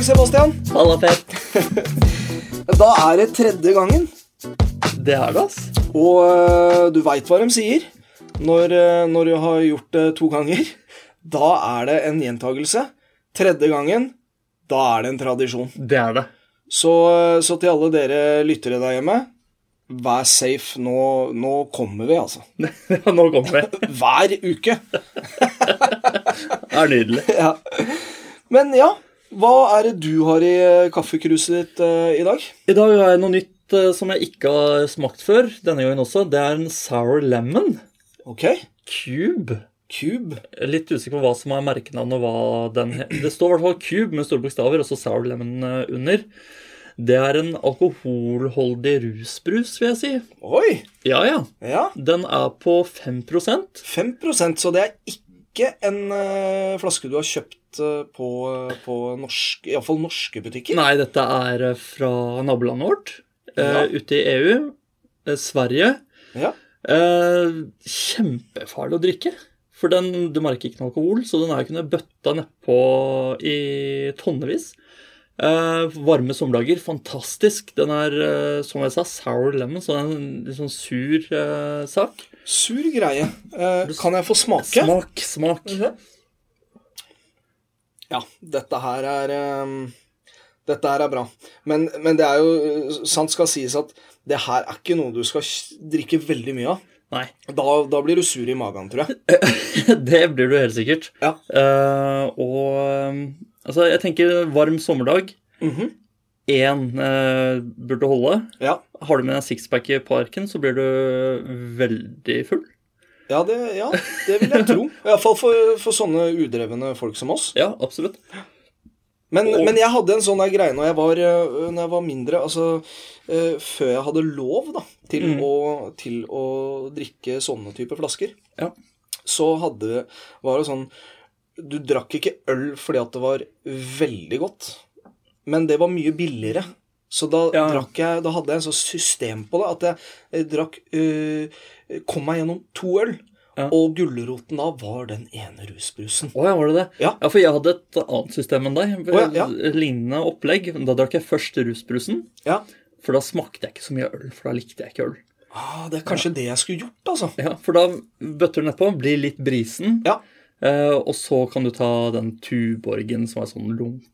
Dag, Sebastian. Halla, Pet. Da er det tredje gangen, Det er det, ass. og uh, du veit hva de sier når, uh, når du har gjort det to ganger. Da er det en gjentagelse. Tredje gangen, da er det en tradisjon. Det er det. Så, øh, så til alle dere lyttere der hjemme, vær safe. Nå, nå kommer vi, altså. Ja, nå kommer vi. Hver uke. Det er nydelig. Ja. Men ja, hva er det du har i øh, kaffekruset ditt uh, i dag? I dag har jeg noe nytt uh, som jeg ikke har smakt før. Denne gangen også. Det er en sour lemon. Ok. Cube. Cube. Litt usikker på hva som er merkenavnet og hva den heter. Det står i hvert fall Cube med store bokstaver, og så sour lemon eh, under. Det er en alkoholholdig rusbrus, vil jeg si. Oi. Ja, ja. Ja. Den er på 5% 5% så det er ikke en uh, flaske du har kjøpt uh, på, på norsk, iallfall norske butikker. Nei, dette er eh, fra nabolandet vårt. eh, Ja. Ute i EU. eh, Sverige. Ja. Eh, kjempefarlig å drikke. For den, du merker ikke noe alkohol, så den er jo kunne bøtta nedpå i tonnevis. Eh, varme sommerdager, fantastisk. Den er, eh, som jeg sa, sour lemon, så det er en litt sånn sur eh, sak. Sur greie. Kan jeg få smake? Smak, smak. Ja, dette her er eh, Dette her er bra. Men, men det er jo sant skal sies at det her er ikke noe du skal drikke veldig mye av. Nei, Da, da blir du sur i magen, tror jeg. det blir du helt sikkert. Ja. Uh, og eh, altså, jeg tenker varm sommerdag. Mhm. Én eh, burde holde. Ja, Har du med deg sixpack i parken, så blir du veldig full. ja, det, ja, det vil jeg tro. Iallfall for, for sånne udrevne folk som oss. Ja, absolutt. Men, Og- men jeg hadde en sånn greie når jeg var, øh, når jeg var mindre. Altså øh, før jeg hadde lov da, til, Mm. å, til å drikke sånne type flasker, Ja. så hadde, var det sånn Du drakk ikke øl fordi at det var veldig godt, men det var mye billigere. Så da, Ja. jeg, da hadde jeg en sånn system på det, at jeg, jeg drakk øh, Kom meg gjennom to øl. Ja. Og gulroten da var den ene rusbrusen. Å ja, var det det? Ja. ja for jeg hadde et annet system enn deg. Oh, ja. Lignende opplegg. Da drakk jeg først rusbrusen, Ja. for da smakte jeg ikke så mye øl. For da likte jeg ikke øl. Ah, det er kanskje det jeg skulle gjort, altså. Ja, For da bøtter du nedpå, blir litt brisen, Ja. Eh, og så kan du ta den Tuborgen som er sånn lunka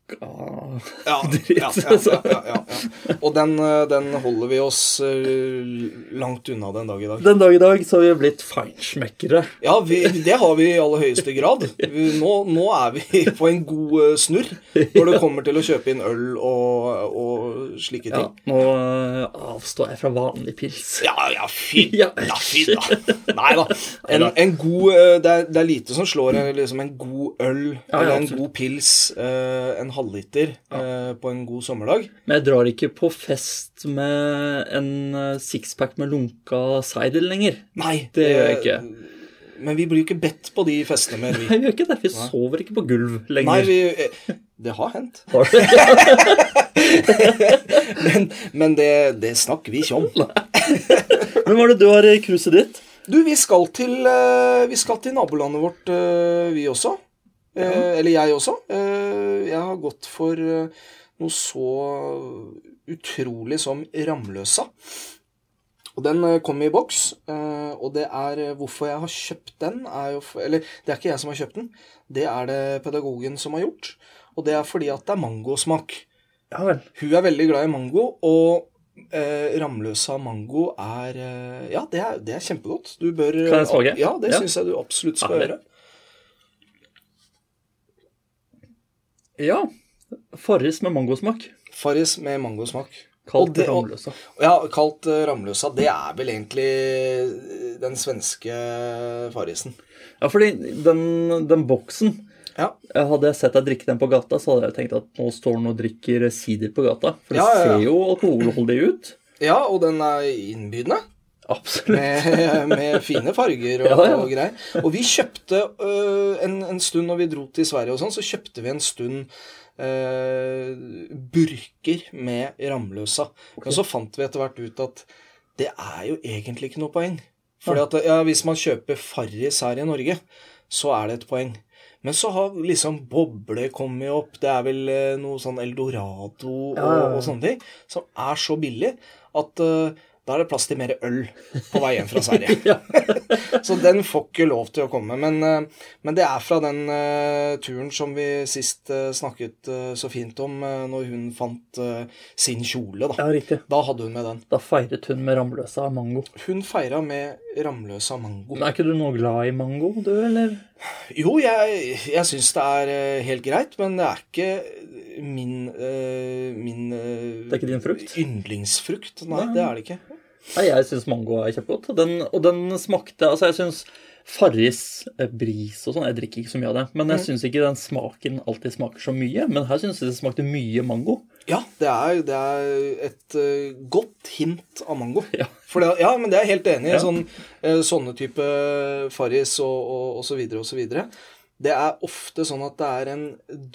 Ja, dritt. ja, ja, ja, ja, ja. Og den, eh, den holder vi oss eh, langt unna den dag i dag. Den dag i dag så har vi blitt feinschmeckere. Ja, vi, det har vi i aller høyeste grad. Vi, nå, nå er vi på en god snurr når det kommer til å kjøpe inn øl og, og slike Ja, ting. nå avstår jeg fra vanlig pils. Ja, ja, fy Ja, ja, da. Nei da. En, en god det er, det er lite som slår en, liksom en god øl Ja, ja, eller en god pils, eh, en halvliter, eh, på en god sommerdag. Men jeg drar ikke på fest med en eh, sixpack med lunka cider lenger. Nei, Det gjør jeg ikke. Men vi blir jo ikke bedt på de festene mer, vi. vi gjør ikke det. Vi sover ikke på gulv lenger. Nei, vi Det har hendt. Har det? Men, men det, det snakker vi ikke om. Hvem er det du har i kruset ditt? Du, vi skal til, eh, vi skal til nabolandet vårt, eh, vi også. Ja. Eller jeg også. Eh, Jeg har gått for eh, noe så utrolig som Ramløsa. Og den eh, kom i boks, eh, og det er eh, hvorfor jeg har kjøpt den, er jo Eller det er ikke jeg som har kjøpt den, det er det pedagogen som har gjort. Og det er fordi at det er mangosmak. Ja vel. Hun er veldig glad i mango, og eh, Ramløsa mango er eh, Ja, det er, det er kjempegodt. Du bør Kan jeg smake? Ja, det Ja. syns jeg du absolutt skal gjøre. Ja. Farris med mangosmak. Farris med mangosmak. Og Kalt det- og- Ramløsa. Ja, kalt eh, Ramløsa. Det er vel egentlig eh, den svenske Farrisen. Ja, fordi den, den boksen Ja. eh, Hadde jeg sett deg drikke den på gata, så hadde jeg tenkt at nå står den og drikker sider på gata. For det Ja, ja, ser jo alkoholholdig ut. ja, og den er innbydende. Absolutt. Med, med fine farger og, Ja, ja. og greier. Og vi kjøpte øh, en, en stund når vi dro til Sverige og sånn, så kjøpte vi en stund øh, burker med Ramløsa. Og så fant vi etter hvert ut at det er jo egentlig ikke noe poeng. Fordi at ja, hvis man kjøper Farris her i Norge, så er det et poeng. Men så har liksom Boble kommet opp, det er vel eh, noe sånn Eldorado og, Ja, ja, ja. og sånne ting, som er så billig at uh, da er det plass til mer øl på vei hjem fra Sverige. Så den får ikke lov til å komme. Men, eh, men det er fra den uh, turen som vi sist uh, snakket uh, så fint om, når hun fant sin kjole. ja, Da. riktig. da hadde hun med den. Da feiret hun med Ramløsa mango. Hun feira med Ramløsa mango. Men er ikke du noe glad i mango, du, eller? Jo, jeg, jeg syns det er eh, helt greit, men det er ikke min, uh, min uh, Det er ikke din frukt? yndlingsfrukt. Nei, Nei. det er det ikke. Nei, jeg syns mango er kjempegodt. Den, og den smakte Altså, jeg syns Farris bris og sånn Jeg drikker ikke så mye av det. Men Mm. jeg syns ikke den smaken alltid smaker så mye. Men her syns jeg det smakte mye mango. Ja, det er, det er et uh, godt hint av mango. Ja. For det, ja, men det er jeg helt enig i. Ja. Sånn, uh, sånne type Farris og, og, og så videre og så videre. Det er ofte sånn at det er en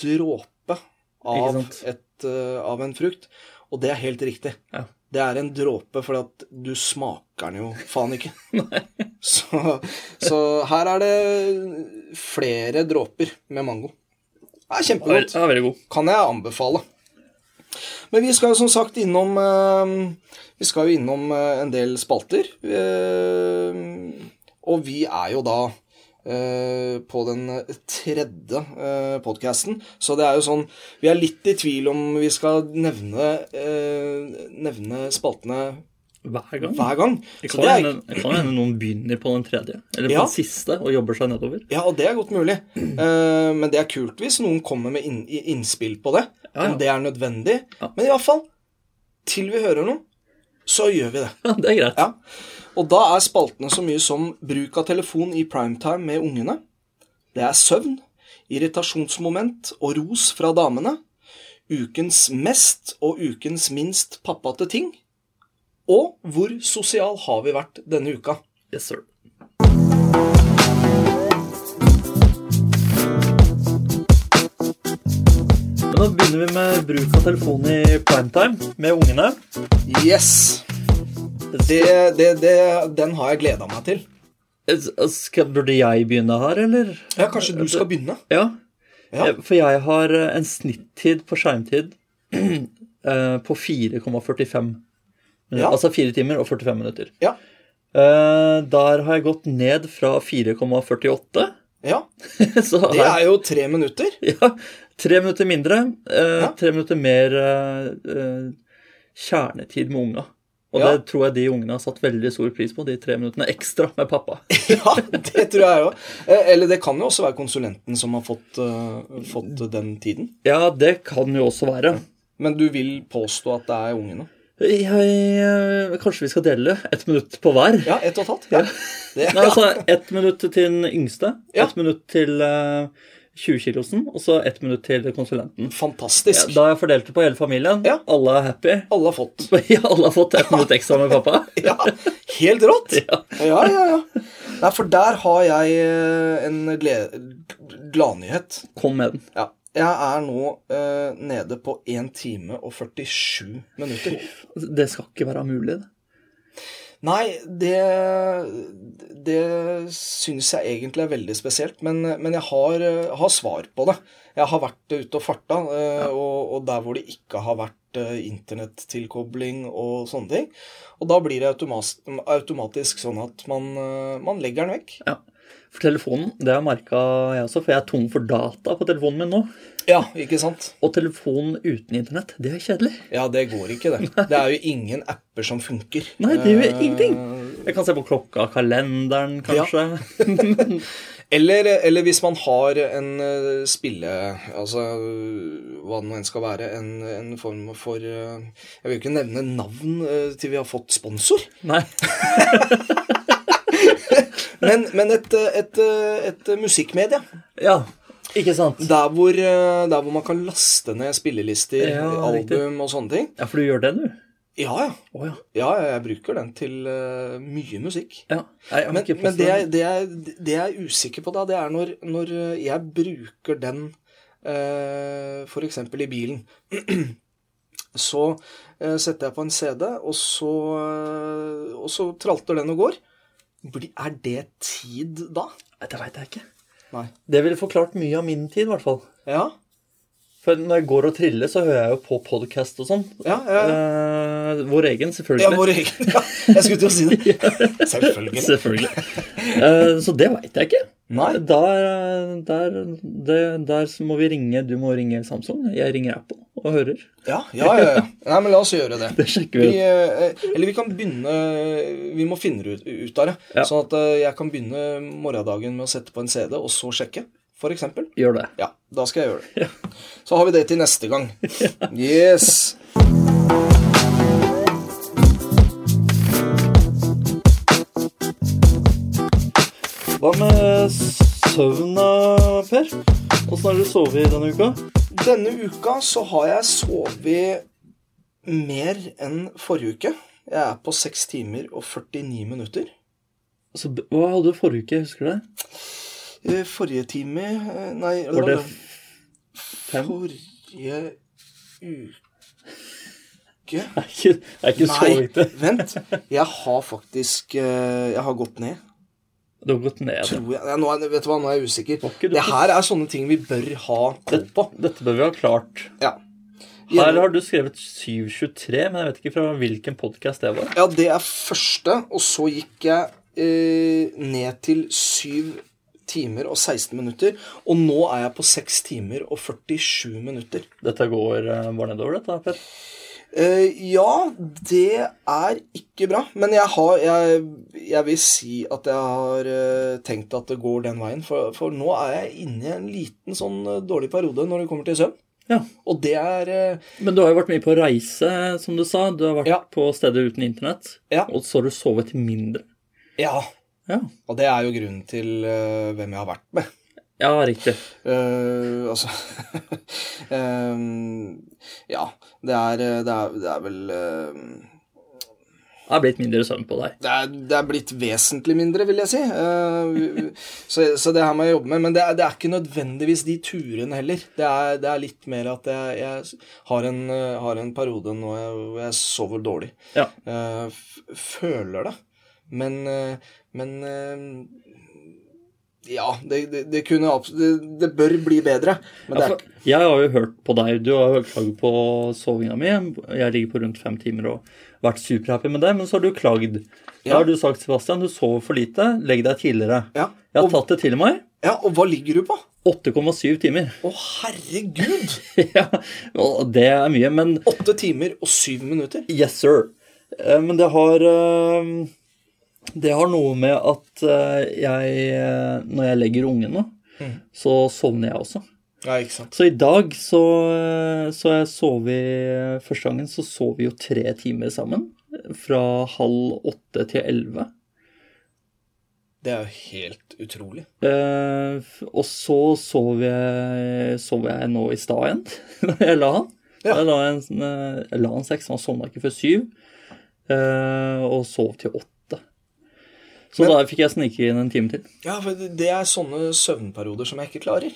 dråpe av, et, uh, av en frukt, og det er helt riktig. Ja. Det er en dråpe, for at du smaker den jo faen ikke. så, så her er det flere dråper med mango. Det er kjempegodt Det er veldig god. kan jeg anbefale. Men vi skal som sagt innom eh, Vi skal jo innom eh, en del spalter. eh, Og vi er jo da på den tredje podkasten. Så det er jo sånn Vi er litt i tvil om vi skal nevne, nevne spaltene Hver gang. hver gang. Det kan hende noen begynner på den tredje, eller på Ja. den siste, og jobber seg nedover. ja, og det er godt mulig. Uh, men det er kult hvis noen kommer med inn, innspill på det. Ja, ja. Om det er nødvendig. Ja. Men i hvert fall, til vi hører noe, så gjør vi det. Ja, det er greit. Ja. Og da er spaltene så mye som bruk av telefon i primetime med ungene. Det er søvn, irritasjonsmoment og ros fra damene. Ukens mest og ukens minst pappate ting. Og hvor sosial har vi vært denne uka? Yes, sir. Nå begynner vi med bruk av telefon i primetime med ungene. Yes! Det, det, det, den har jeg gleda meg til. Skal, burde jeg begynne her, eller? Ja, kanskje du skal begynne? Ja. Ja. Eh, For jeg har eh, en snittid på skjermtid eh, på 4,45 minutter. Ja. Altså 4 timer og 45 minutter. Ja. Eh, Der har jeg gått ned fra 4,48. Ja. Så Det er jo tre minutter. Ja, tre minutter mindre. Ja. Tre minutter mer eh, kjernetid med unga. Og Ja. det tror jeg de ungene har satt veldig stor pris på, de tre minuttene ekstra med pappa. Ja, det tror jeg òg. Eller det kan jo også være konsulenten som har fått, fått den tiden. Ja, det kan jo også være. Men du vil påstå at det er ungene? Jeg, eh, kanskje vi skal dele ett minutt på hver? Ja, ett og et halvt. Ja. Ja. Nei, altså ett minutt til den yngste, Ja. ett minutt til uh, 20-kilosen, og så ett minutt til konsulenten. Fantastisk. da har jeg fordelt det på hele familien. Ja. Alle er happy. Alle har fått. Ja, alle har fått ett minutt ekstra med pappa. Ja, Helt rått. Ja. Ja, ja. Nei, for der har jeg eh, en gladnyhet. Kom med den. Ja. Jeg er nå uh, nede på 1 time og 47 minutter. Det skal ikke være mulig, det. Nei, det, det syns jeg egentlig er veldig spesielt. Men, men jeg har, eh, har svar på det. Jeg har vært ute og farta, eh, og, og der hvor det ikke har vært uh, internettilkobling og sånne ting. Og da blir det automatisk, automatisk sånn at man, man legger den vekk. Ja. For telefonen, det har jeg merka jeg også, for jeg er tom for data på telefonen min nå. Ja, ikke sant? Og telefonen uten internett, det er kjedelig. Ja, det går ikke, det. Det er jo ingen apper som funker. Nei, det gjør Eh, ingenting. Jeg kan se på klokka, kalenderen, kanskje. Eller, eller hvis man har en eh, spille... Altså hva det nå enn skal være. En, en form for eh, Jeg vil ikke nevne navn til vi har fått sponsor. Nei. Men, men et, eh, et, eh, et musikkmedie. Ja, ikke sant? Der hvor, eh, der hvor man kan laste ned spillelister, Ja, riktig. album og sånne ting. Ja, for du gjør det, du? Ja, ja. Oh, ja. Ja, jeg bruker den til uh, mye musikk. ja. Nei, Men, men det, jeg, det, jeg, det jeg er usikker på da, det er når, når jeg bruker den uh, f.eks. i bilen. Så uh, setter jeg på en CD, og så, uh, og så tralter den og går. Er det tid da? Det veit jeg ikke. Nei. Det ville forklart mye av min tid, i hvert fall. Ja, For når jeg går og triller, så hører jeg jo på podkast og sånn. ja, ja. Eh, vår egen, ja selvfølgelig. vår egen. Ja, jeg skulle til å si det. Selvfølgelig. Selvfølgelig. Eh, så det veit jeg ikke. Nei. Der, der, der, der må vi ringe Du må ringe Samsung. Jeg ringer Apple og hører. Ja, ja, ja. ja. Nei, men la oss gjøre det. Det sjekker Vi, vi. eh, eller vi kan begynne Vi må finne ut, ut av det. Ja. Sånn at eh, jeg kan begynne morgendagen med å sette på en CD, og så sjekke, for eksempel. Gjør det. Ja, da skal jeg gjøre det. Så har vi det til neste gang. Yes. Hva med søvna, Per? Åssen har du sovet denne uka? Denne uka så har jeg sovet mer enn forrige uke. Jeg er på 6 timer og 49 minutter. Altså, hva hadde du forrige uke? Husker du det? Eh, Forrige time eh, Nei, Var det fem? Forrige uke Det er ikke, det er ikke så Nei, vent. Jeg har faktisk eh, Jeg har gått ned. Du har gått ned. Tror jeg. Nå er, vet du hva, nå er jeg usikker. Det her er sånne ting vi bør ha koll på. Dette bør vi ha klart. Ja. Her har du skrevet 723, men jeg vet ikke fra hvilken podkast det var. ja, det er første, og så gikk jeg eh, ned til 7 timer og 16 minutter. Og nå er jeg på 6 timer og 47 minutter. Dette går eh, bare nedover, dette, Per. Eh, ja, det er ikke bra. Men jeg har jeg, jeg vil si at jeg har uh, tenkt at det går den veien. For, for nå er jeg inne i en liten sånn uh, dårlig periode når det kommer til søvn. Ja. Og det er Men du har jo vært mye på reise, som du sa. Du har vært Ja. på steder uten internett. Ja. Og så har du sovet mindre. Ja. Ja, Og det er jo grunnen til hvem jeg har vært med. Ja riktig. Uh, altså um, Ja, det er, eh, det er, det er vel uh, Det har blitt mindre søvn på deg. det er, det er blitt vesentlig mindre, vil jeg si. Uh, så, så det her må jeg jobbe med. Men det er, det er ikke nødvendigvis de turene heller. Det er, det er litt mer at jeg, jeg har, en, har en periode nå jeg, hvor jeg sover dårlig. Ja. Føler det. Men, men Ja, det, det, det kunne absolutt det, bør bli bedre. Men det er jeg har jo hørt på deg. Du har jo klaget på sovinga mi. Jeg ligger på rundt fem timer og vært superhappy med det, men så har du klagd. Da har du sagt, Sebastian, du sover for lite. Legg deg tidligere. ja. Jeg har tatt det til meg. ja, og hva ligger du på? 8,7 timer. Å, herregud! ja, og det er mye, men 8 timer og 7 minutter. Yes, sir. Eh, Men det har eh, Det har noe med at eh, jeg eh, Når jeg legger ungene, Mm. så sovner jeg også. Ja, ikke sant. Så i dag så, eh, så jeg sov vi Første gangen så sov vi jo tre timer sammen. Fra halv åtte til elleve. Det er jo helt utrolig. Eh, og så sov jeg, sov jeg nå i stad igjen, jeg la han. Ja. Jeg la en, jeg la han seks, han sovna ikke før syv. Eh, og sov til åtte. Så Men- da fikk jeg snike inn en time til. Ja, for det er sånne søvnperioder som jeg ikke klarer.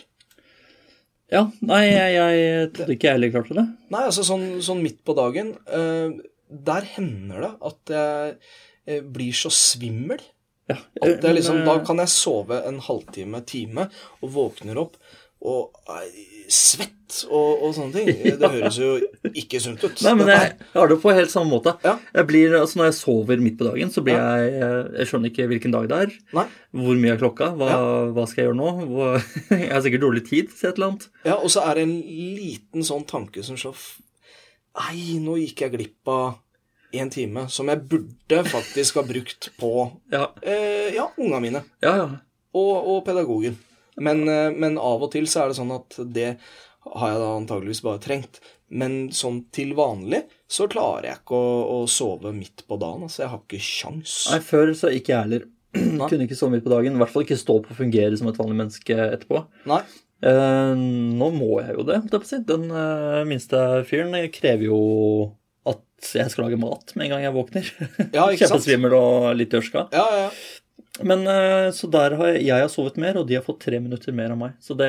Ja, nei, jeg, jeg trodde ikke jeg heller klarte det. Nei, altså sånn, sånn midt på dagen uh, Der hender det at jeg eh, blir så svimmel. Ja, At det er liksom, da eh, kan jeg sove en halvtime, time, og våkner opp og er svett og, og sånne ting. Det høres jo ikke sunt ut. Nei, men jeg, jeg har det på helt samme måte. Ja. Jeg blir, altså Når jeg sover midt på dagen, så blir jeg Jeg skjønner ikke hvilken dag det er. Nei. Hvor mye er klokka? Hva, Ja. hva skal jeg gjøre nå? Hva, jeg har sikkert dårlig tid til et eller annet. Ja, og så er det en liten sånn tanke som slår Nei, nå gikk jeg glipp av en time som jeg burde faktisk ha brukt på Ja, eh, ja, unga mine ja. ja. og, og pedagogen. Men, eh, men av og til så er det sånn at det har jeg da antageligvis bare trengt. Men sånn til vanlig så klarer jeg ikke å, å sove midt på dagen. Altså, jeg har ikke kjangs. Nei, før så ikke jeg heller. Kunne ikke sove midt på dagen. I hvert fall ikke stå opp og fungere som et vanlig menneske etterpå. Nei. Eh, nå må jeg jo det. Den eh, minste fyren krever jo at jeg skal lage mat med en gang jeg våkner. Ja, ikke sant? Kjempesvimmel og litt ørska. Ja, ja, ja. Men eh, så der har jeg, jeg har sovet mer, og de har fått tre minutter mer av meg. Så det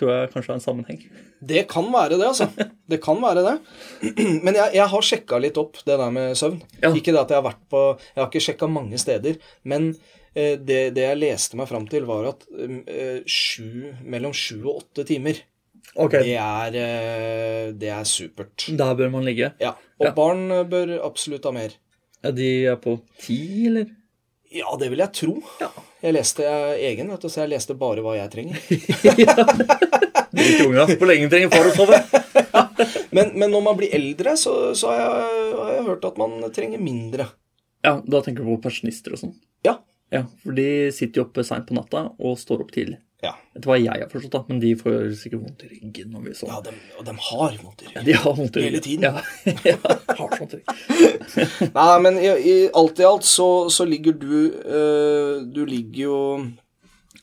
tror jeg kanskje har en sammenheng. Det kan være det, altså. Det kan være det. Men jeg, jeg har sjekka litt opp det der med søvn. Ja. Ikke det at jeg har vært på Jeg har ikke sjekka mange steder, men eh, det, det jeg leste meg fram til, var at eh, sju, mellom sju og åtte timer, Okay. det er, det er supert. der bør man ligge. Ja, Og Ja. barn bør absolutt ha mer. Ja, de er på ti, eller? Ja, det vil jeg tro. Ja. Jeg leste egen, vet du, så jeg leste bare hva jeg trenger. Drit unga. Hvor lenge trenger far å sove? Men, men når man blir eldre, så, så har, jeg, har jeg hørt at man trenger mindre. Ja, da tenker du på pensjonister og sånn. Ja. Ja, for de sitter jo oppe seint på natta og står opp tidlig. Ja, Etter hva jeg har forstått, da? Men de får sikkert vondt i ryggen. når vi så. ja de, og de har vondt i Ja, ryggen. de har vondt i ryggen. Hele tiden. Ja, ja har sånt rygg. Nei, men i, i alt i alt så, så ligger du eh, Du ligger jo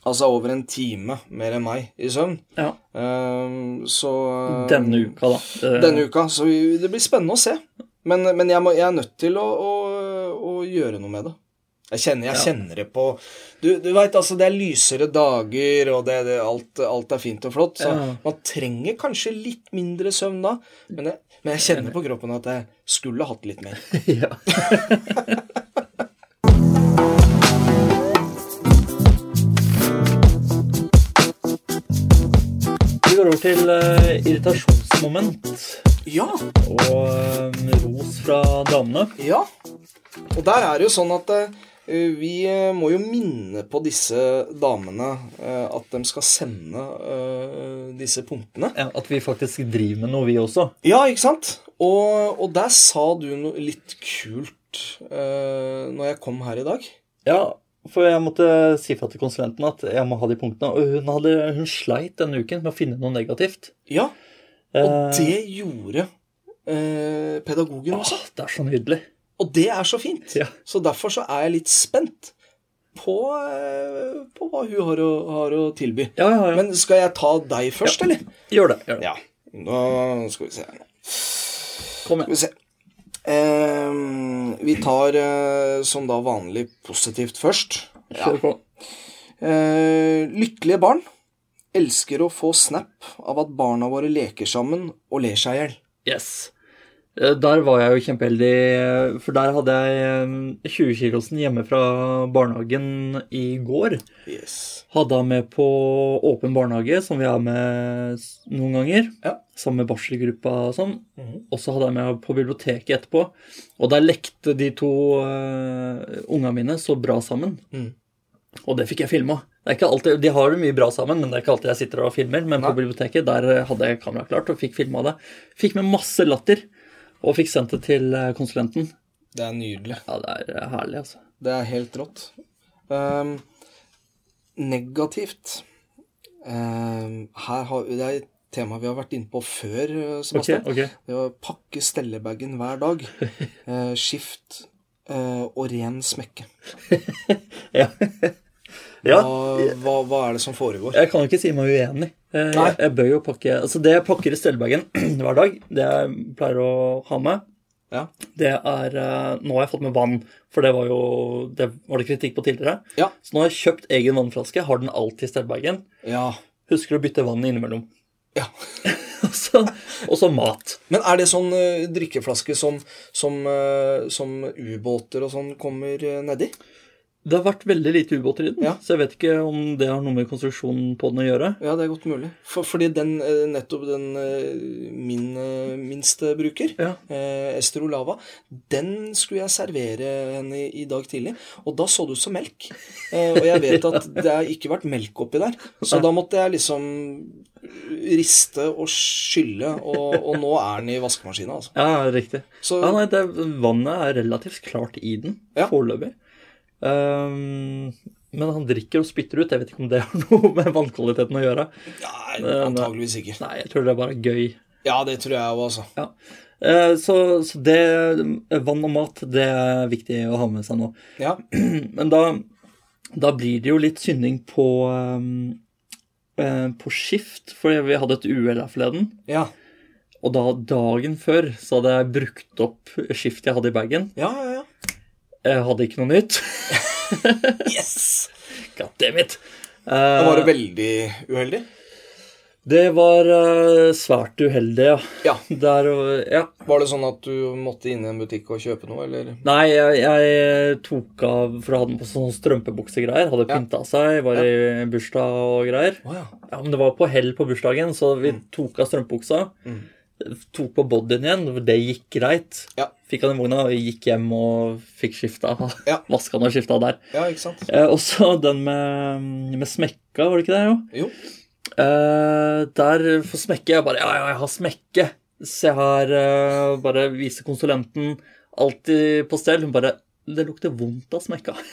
altså over en time mer enn meg i søvn. Ja. Eh, så eh, Denne uka, da. Denne uka. Så vi, det blir spennende å se. Men, men jeg, må, jeg er nødt til å, å, å gjøre noe med det. Jeg kjenner, jeg Ja. kjenner det på Du, du veit, altså, det er lysere dager, og det, det, alt, alt er fint og flott. Så Ja. man trenger kanskje litt mindre søvn da. Men jeg, men jeg kjenner på kroppen at jeg skulle hatt litt mer. Ja. Vi går over til uh, irritasjonsmoment Ja, og uh, ros fra damene. ja. Og der er det jo sånn at eh, vi eh, må jo minne på disse damene eh, at de skal sende eh, disse punktene. Ja, at vi faktisk driver med noe, vi også. Ja, ikke sant? Og, og der sa du noe litt kult når jeg kom her i dag. Ja, for jeg måtte si fra til konsulenten at jeg må ha de punktene. Og hun, hadde, hun sleit denne uken med å finne noe negativt. Ja, og Eh, det gjorde eh, pedagogen også. åh, det er så nydelig. Og det er så fint. Ja. Så derfor så er jeg litt spent på, eh, på hva hun har å, har å tilby. Ja, ja, ja. Men skal jeg ta deg først, eller? Gjør det. gjør det. Ja. Nå skal vi se. Kom Skal igjen. vi se. Eh, vi tar eh, som da vanlig positivt først. Kjør på. Eh, lykkelige barn elsker å få snap av at barna våre leker sammen og ler seg i hjel. Yes. Eh, Der var jeg jo kjempeheldig, eh, for der hadde jeg 20-kilosen hjemme fra barnehagen i går. Yes. Hadde han med på åpen barnehage, som vi har med noen ganger. Ja. Sammen med barselgruppa og sånn. Mhm. Og så hadde jeg med på biblioteket etterpå. Og der lekte de to uh, unga mine så bra sammen. Mm. Og det fikk jeg filma. Det ikke alltid, de har det mye bra sammen, men det er ikke alltid jeg sitter og filmer. Men Nei. på biblioteket der eh, hadde jeg kamera klart og fikk filma det. Fikk med masse latter. Og fikk sendt det til eh, konsulenten. Det er nydelig. Ja, det er eh, herlig, altså. Det er helt rått. Um, negativt um, Her har, Det er et tema vi har vært inne på før, eh, Okay, Sebastian. Det Det å pakke stellebagen hver dag. Uh, skift uh, og ren smekke. Ja. ja. Hva, hva, hva er det som foregår? Jeg kan jo ikke si meg uenig. Eh, Nei. Jeg, bør jo pakke Altså, det jeg pakker i stellebagen hver dag, det jeg pleier å ha med, Ja. det er eh, Nå har jeg fått med vann, for det var jo Det var det kritikk på tidligere. Ja. Så nå har jeg kjøpt egen vannflaske, har den alltid i stellebagen. ja. Husker å bytte vann innimellom. ja. Og så, mat. Men er det sånn eh, drikkeflaske som, som, som ubåter og sånn kommer uh, nedi? Det har vært veldig lite ubåter i den, Ja. så jeg vet ikke om det har noe med konstruksjonen på den å gjøre. Ja, det er godt mulig. For, fordi den, eh, nettopp den eh, min eh, minste bruker, Ja. eh, Ester Olava, den skulle jeg servere henne i, i dag tidlig. Og da så det ut som melk. Eh, og jeg vet at det har ikke vært melk oppi der. Så da måtte jeg liksom riste og skylle, og, og nå er den i vaskemaskina, altså. Ja, riktig. Så Ja, nei, det, vannet er relativt klart i den, Ja. foreløpig. Ehm, men han drikker og spytter ut. Jeg vet ikke om det har noe med vannkvaliteten å gjøre. Nei, nei. antageligvis ikke. Nei, jeg tror det er bare gøy. Ja, det tror jeg òg, altså. Ja. Eh, så, så det Vann og mat, det er viktig å ha med seg nå. Ja. Men da, da blir det jo litt synding på um, eh, på skift, for vi hadde et uhell her forleden. Ja. Og da dagen før så hadde jeg brukt opp skiftet jeg hadde i bagen. Ja, ja, ja. Jeg hadde ikke noe nytt. Yes! God damn it. Da var det Eh, veldig uheldig. Det var eh, svært uheldig, ja. Ja. Der, ja. Var det sånn at du måtte inn i en butikk og kjøpe noe, eller? Nei, jeg, jeg tok av For jeg hadde den på sånne strømpebuksegreier. Hadde Ja. pynta seg, var i bursdag og greier. Oh, ja. Ja, men det var på hell på bursdagen, så vi Mm. tok av strømpebuksa. Tok på bodyen igjen. Det gikk greit. Ja. Fikk han i vogna og gikk hjem og fikk skifta. Ja. Vaska han og skifta der. Ja, ikke sant? Eh, og så den med, med smekka, var det ikke det? jo? Jo. Eh, der for smekke Jeg bare Ja, ja, jeg har smekke. Se her. eh, bare vise konsulenten. Alltid på stell. Hun bare Det lukter vondt av smekka.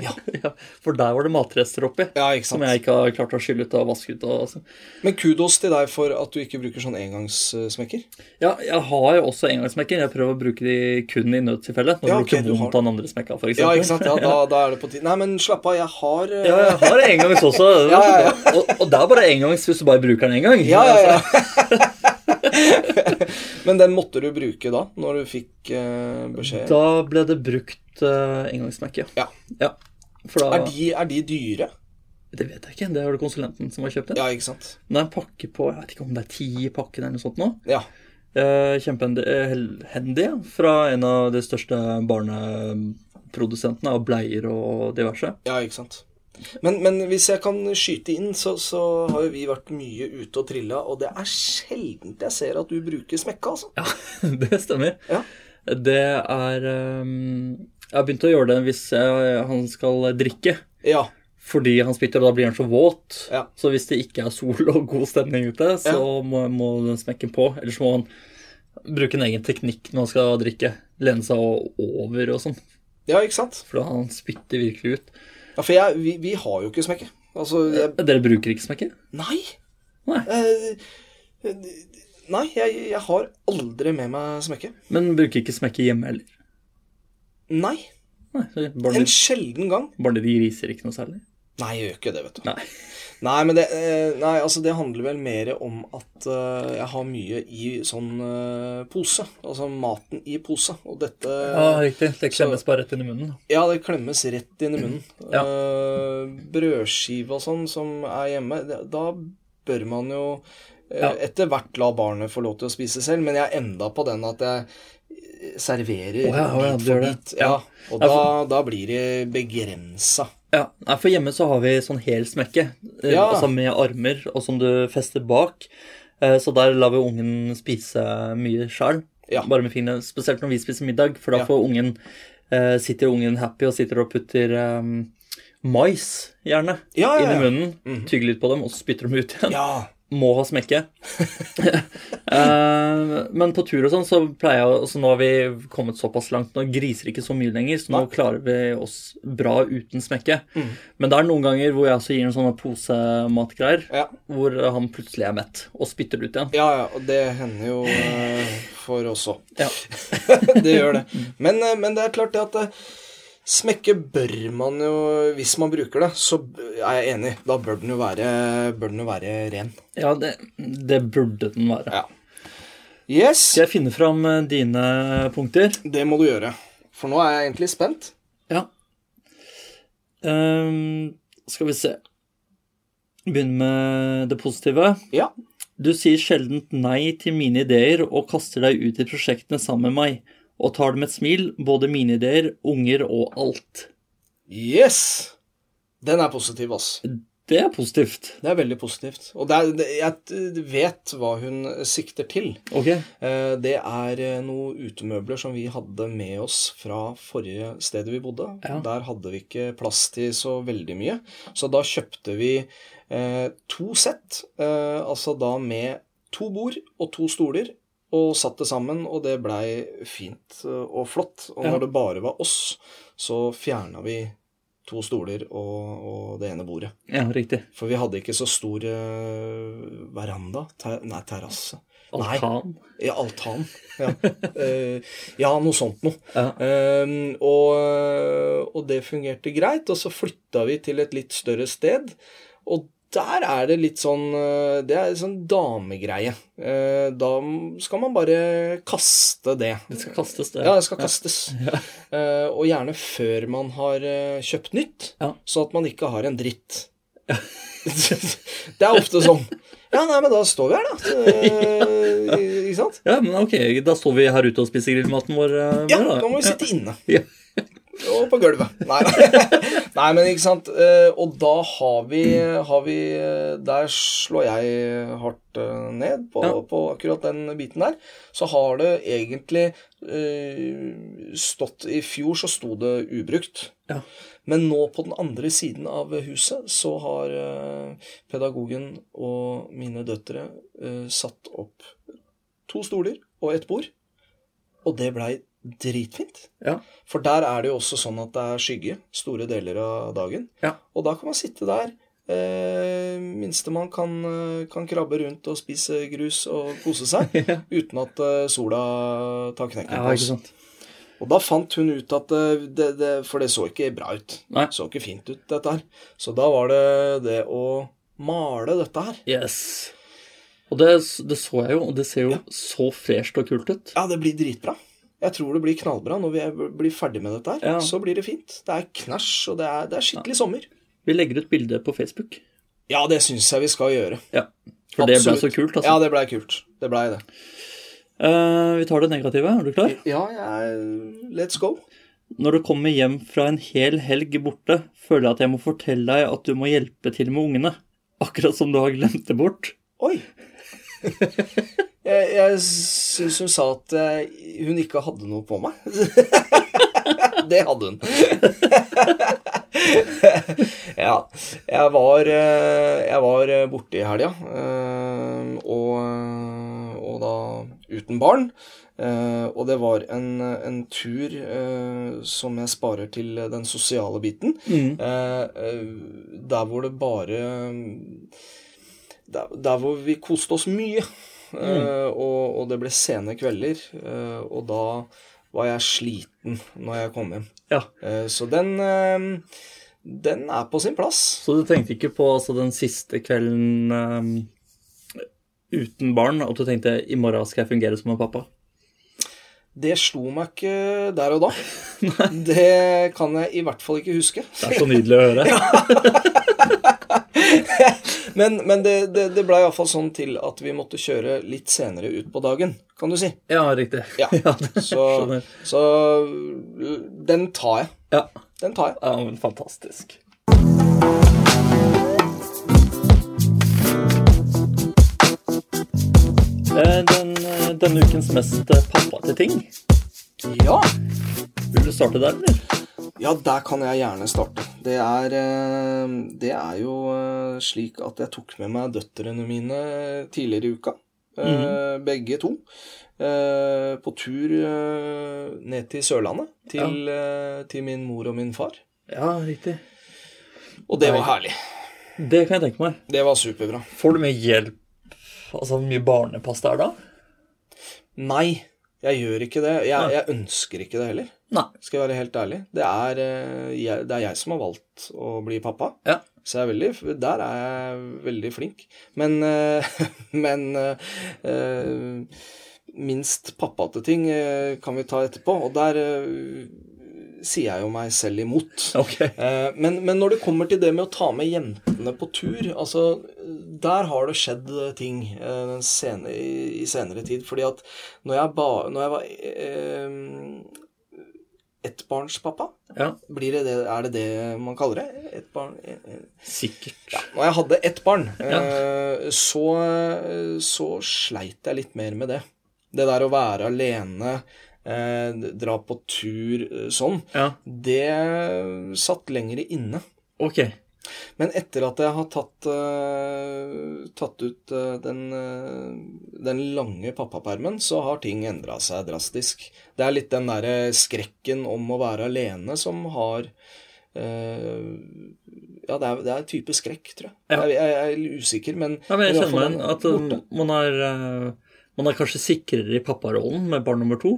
Ja. ja, for der var det matrester oppi. Ja, Som jeg ikke har klart å skylle ut og vaske ut. Og, altså. Men kudos til deg for at du ikke bruker sånn engangssmekker. ja, jeg har jo også engangssmekker. Jeg prøver å bruke de kun i nødstilfelle. Når Ja, det ok, lukter vondt har- av den andre smekka, f.eks. Ja, ikke sant? Ja, da, da er det på tide. Nei, men slapp av, jeg har eh, Ja, jeg har engangs også. Ja, ja, ja. Og, og det er bare engangs hvis du bare bruker den én gang. Ja, ja, ja. Men den måtte du bruke da, når du fikk uh, beskjed? Da ble det brukt uh, engangsmerke. Ja. ja. Da Er de, er de dyre? Det vet jeg ikke. Det var det konsulenten som har kjøpt det. Ja, ikke sant? Det er en pakke på Jeg vet ikke om det er ti i pakken eller noe sånt nå. Ja. Uh, Kjempehendig fra en av de største barneprodusentene av bleier og diverse. Ja, ikke sant. Men, men hvis jeg kan skyte inn, så, så har jo vi vært mye ute og trilla, og det er sjelden jeg ser at du bruker smekka, altså. Ja, det stemmer. Ja. Det er um, Jeg har begynt å gjøre det hvis jeg, han skal drikke. Ja. Fordi han spytter, og da blir han så våt. Ja. Så hvis det ikke er sol og god stemning ute, så må, må den smekke på. Ellers må han bruke en egen teknikk når han skal drikke. Lene seg over og sånn. ja, ikke sant? For han spytter virkelig ut. Ja, for jeg, vi, vi har jo ikke smekke. Altså, jeg Dere bruker ikke smekke? Nei. Nei. Eh, eh, nei, jeg, jeg har aldri med meg smekke. Men bruker ikke smekke hjemme heller? Nei. Nei, barnet, En sjelden gang. barnet de riser ikke noe særlig? Nei, jeg gjør ikke det, vet du. Nei. Nei, men det, eh, nei, altså det handler vel mer om at eh, jeg har mye i sånn eh, pose. Altså maten i pose. Og dette Ja, riktig. Det klemmes bare rett inn i munnen. Ja, det klemmes rett inn i munnen. Ja. Eh, brødskive og sånn som er hjemme, da bør man jo Ja. etter hvert la barnet få lov til å spise selv, men jeg er enda på den at jeg serverer oh, ja, å ja, bit for bit. Ja. Ja. Og da, da blir det begrensa. Ja, For hjemme så har vi sånn hel smekke, eh, Ja. altså med armer, og som du fester bak. Eh, Så der lar vi ungen spise mye sjøl, Ja. bare med fingrene. Spesielt når vi spiser middag, for da får ungen eh, sitter ungen happy og sitter og putter um, mais, gjerne, Ja, inn i munnen. Tygger litt på dem, og så spytter de ut igjen. Ja. Må ha smekke. uh, men på tur og sånn, så pleier jeg altså Nå har vi kommet såpass langt. Nå griser ikke så mye lenger, så nå klarer vi oss bra uten smekke. Men det er noen ganger hvor jeg også gir en sånne posematgreier, Ja. hvor han plutselig er mett og spytter det ut igjen. ja, ja, og det hender jo uh, for oss òg. Ja. det gjør det. Men, eh, men det er klart det at smekke bør man jo Hvis man bruker det, så er jeg enig. Da bør den jo være, den jo være ren. Ja, det, det burde den være. Ja. Yes, Skal jeg finne fram eh, dine punkter? det må du gjøre. For nå er jeg egentlig spent. Ja. Um, skal vi se Begynne med det positive. Ja. Du sier sjelden nei til mine ideer og kaster deg ut i prosjektene sammen med meg, og tar det med et smil, både mine ideer, unger og alt. Yes! Den er positiv, ass. Det er positivt. Det er veldig positivt. Og det er, jeg vet hva hun sikter til. Ok. Eh, Det er eh, noen utemøbler som vi hadde med oss fra forrige stedet vi bodde. Ja. Der hadde vi ikke plass til så veldig mye. Så da kjøpte vi eh, to sett, eh, altså da med to bord og to stoler, og satt det sammen, og det blei fint og flott. Og Ja. når det bare var oss, så fjerna vi to stoler og, og det ene bordet. Ja, riktig. For vi hadde ikke så stor eh, veranda. Ter nei, terrasse. Nei. Altan. Ja, altan. Ja, uh, ja noe sånt noe. Ja. Uh, og, og det fungerte greit. Og så flytta vi til et litt større sted. Og der er det litt sånn eh, Det er sånn damegreie. Eh, Da skal man bare kaste det. Det skal kastes, det. Ja, det skal kastes. Ja. og gjerne før man har eh, kjøpt nytt, Ja. så at man ikke har en dritt. det er ofte sånn. Ja, nei, men da står vi her, da. Eh, Ikke sant? Ja, men ok, da står vi her ute og spiser grillmaten vår. eh, Ja, da. må vi sitte inne. Ja. Og på gulvet. Nei, nei, men ikke sant. Eh, Og da har vi, har vi eh, Der slår jeg hardt eh, ned på, Ja. på akkurat den biten der. Så har det egentlig stått I fjor så sto det ubrukt. Ja. Men nå på den andre siden av huset så har pedagogen og mine døtre satt opp to stoler og et bord. Og det blei dritfint. Ja. For der er det jo også sånn at det er skygge store deler av dagen. Ja. Og da kan man sitte der. Eh, Minstemann kan, eh, kan krabbe rundt og spise grus og kose seg uten at eh, sola tar knekken på oss. Og da fant hun ut at eh, det, det, For det så ikke bra ut. Nei. Det så ikke fint ut, dette her. Så da var det det å male dette her. Yes. Og det, det så jeg jo, og det ser jo så fresht og kult ut. Ja, det blir dritbra. Jeg tror det blir knallbra når vi blir ferdig med dette her. Ja. Så blir det fint. Det er knæsj, og det er, det er skikkelig sommer. Vi legger ut bilde på Facebook. Ja, det syns jeg vi skal gjøre. Ja. For det ble så kult, Ja, altså. det blei kult. Det blei det. Uh, vi tar det negative. Er du klar? Ja, jeg, let's go. Når du kommer hjem fra en hel helg borte, føler jeg at jeg må fortelle deg at du må hjelpe til med ungene. Akkurat som du har glemt det bort. Oi. Jeg, jeg syns hun sa at eh, hun ikke hadde noe på meg. det hadde hun. ja. Jeg var, eh, jeg var borte i helga, eh, og, og da uten barn. Og det var en, en tur som jeg sparer til den sosiale biten. Mm. der hvor det bare der, der hvor vi koste oss mye. Eh, og, og det ble sene kvelder. eh, og da var jeg sliten når jeg kom hjem. Ja. Eh, så den den er på sin plass. Så du tenkte ikke på altså, den siste kvelden um, uten barn, at du tenkte i morgen skal jeg fungere som en pappa? Det slo meg ikke der og da. det kan jeg i hvert fall ikke huske. Det er så nydelig å høre. Men, men det, det, det ble iallfall sånn til at vi måtte kjøre litt senere ut på dagen, kan du si. Ja, riktig. Ja, Så, så den tar jeg. Ja. Den tar jeg. ja, men fantastisk. Eh, Den, eh, denne ukens mest pappa pappate ting. Ja. Vil du starte der, eller? Ja, der kan jeg gjerne starte. Det er, eh, det er jo eh, slik at jeg tok med meg døtrene mine tidligere i uka. Eh, Begge to. På tur ned til Sørlandet. Til, ja. til min mor og min far. Ja, riktig. Og det var herlig. Det kan jeg tenke meg. Det var superbra. Får du mye hjelp? Altså, hvor mye barnepass det er da? Nei, jeg gjør ikke det. Jeg, jeg ønsker ikke det heller. Nei. Skal jeg være helt ærlig. Det er, eh, jeg, det er jeg som har valgt å bli pappa. Ja. Så jeg er veldig, der er jeg veldig flink. Men, eh, men eh, minst pappate ting kan vi ta etterpå. Og der sier jeg jo meg selv imot. Ok. Eh, Men, men når det kommer til det med å ta med jentene på tur, altså Der har det skjedd ting i senere tid. Fordi at når jeg, ba, når jeg var eh, ettbarnspappa Ja, blir det det, Er det det man kaller det? Et barn, eh, eh, sikkert. når jeg hadde ett barn, eh, så, så sleit jeg litt mer med det. Det der å være alene, eh, dra på tur sånn, Ja, det satt lengre inne. ok. Men etter at jeg har tatt, uh, tatt ut uh, den, uh, den lange pappapermen, så har ting endra seg drastisk. Det er litt den derre skrekken om å være alene som har Ja, det er, det er type skrekk, tror jeg. Ja. Jeg, jeg, jeg er usikker, men Ja, men jeg kjenner meg at um, man er, man er kanskje sikrere i papparollen med barn nummer to.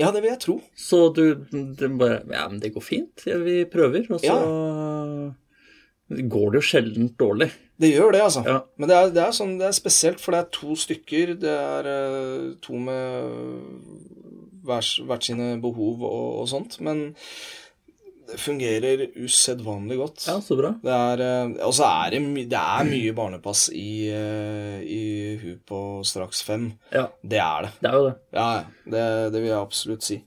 Ja, det vil jeg tro. Så du du bare Ja, men det går fint. Vi prøver. Og så går det jo sjelden dårlig. Det gjør det, altså. Ja. Men det er, det, er sånn, det er spesielt, for det er to stykker. Det er eh, to med hvert, sine behov og, og sånt. Men Det fungerer usedvanlig godt. Ja, så bra. Det er, eh, og så er det, det er mye barnepass i, eh, i Hu på straks fem. Ja, Det er det. det er jo det. Ja, ja. Det, det vil jeg absolutt si.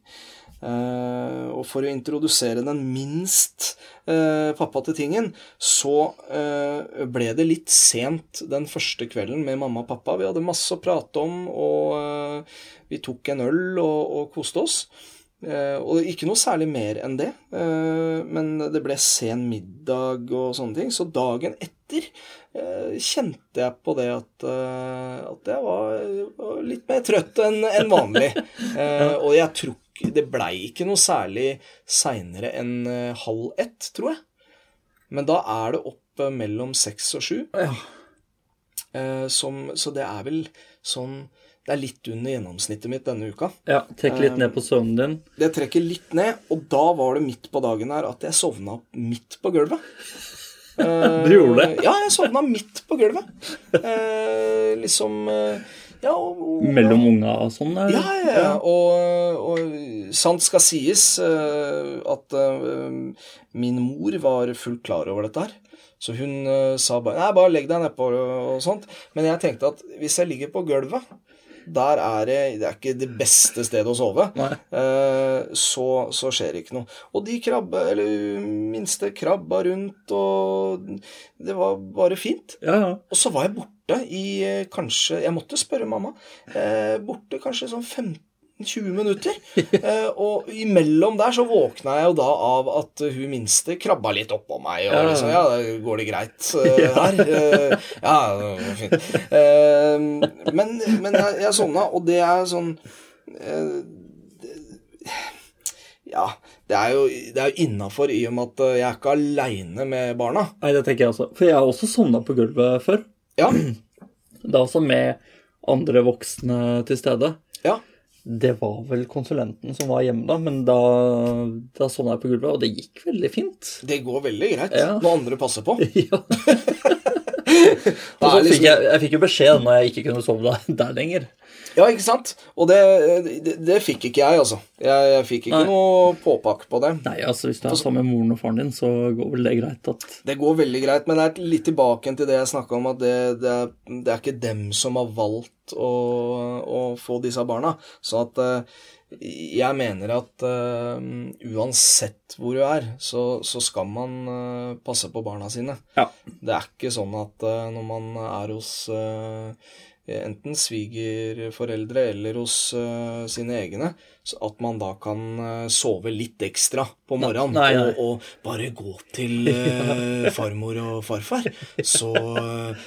Eh, og for å introdusere den minst eh, pappa til tingen, så eh, ble det litt sent den første kvelden med mamma og pappa. Vi hadde masse å prate om, og vi tok en øl og, og koste oss. Uh, og ikke noe særlig mer enn det, uh, men det ble sen middag og sånne ting. Så dagen etter uh, kjente jeg på det at, at jeg var, var litt mer trøtt enn en vanlig. Og jeg tror Det blei ikke noe særlig seinere enn eh, halv ett, tror jeg. Men da er det opp eh, mellom seks og sju. Ja. Eh, som, så det er vel sånn Det er litt under gjennomsnittet mitt denne uka. ja Trekk litt ned på søvnen din. Det trekker litt ned, og da var det midt på dagen her at jeg sovna midt på gulvet. Du gjorde det? Ja, jeg sovna midt på gulvet. Liksom Ja, og, og, Mellom unga og sånn? Ja, ja, ja. Og, og sant skal sies uh, at uh, min mor var fullt klar over dette her. Så hun uh, sa bare Nei, bare legg deg nedpå og sånt. Men jeg tenkte at hvis jeg ligger på gulvet, der er det Det er ikke det beste stedet å sove. Eh, så, så skjer det ikke noe. Og de krabba, eller minste krabba rundt, og det var bare fint. Ja, ja. Og så var jeg borte i eh, kanskje Jeg måtte spørre mamma. Eh, borte kanskje sånn 15-20 minutter. Eh, og imellom der så våkna jeg jo da av at hun minste krabba litt oppå meg. Og Ja. liksom Ja, går det greit her? Eh, ja, fint. Eh, men, men jeg, jeg sovna, og det er sånn Ja, det er jo, det er jo innafor i og med at jeg er ikke aleine med barna. Nei, det tenker jeg også. For jeg har også sovna på gulvet før. Ja, Da også med andre voksne til stede. ja. Det var vel konsulenten som var hjemme da, men da, da sovna jeg på gulvet, og det gikk veldig fint. Det går veldig greit Ja. når andre passer på. Ja. Og så er liksom- fikk jeg, jeg fikk jo beskjed når jeg ikke kunne sove der, der lenger. Ja, ikke sant? Og det, det, det fikk ikke jeg, altså. Jeg, jeg fikk ikke Nei. noe påpakke på det. Nei, altså hvis du er sammen med moren og faren din, så går vel det greit at Det går veldig greit, men det er litt tilbake til det jeg snakka om, at det, det, er, det er ikke dem som har valgt å, å få disse barna. Så at eh, jeg mener at uh, uansett hvor du er, så, så skal man uh, passe på barna sine. Ja. Det er ikke sånn at uh, når man er hos enten svigerforeldre eller hos uh, sine egne, så at man da kan eh, sove litt ekstra på morgenen Nei, nei. Og, og bare gå til uh, farmor og farfar. Så,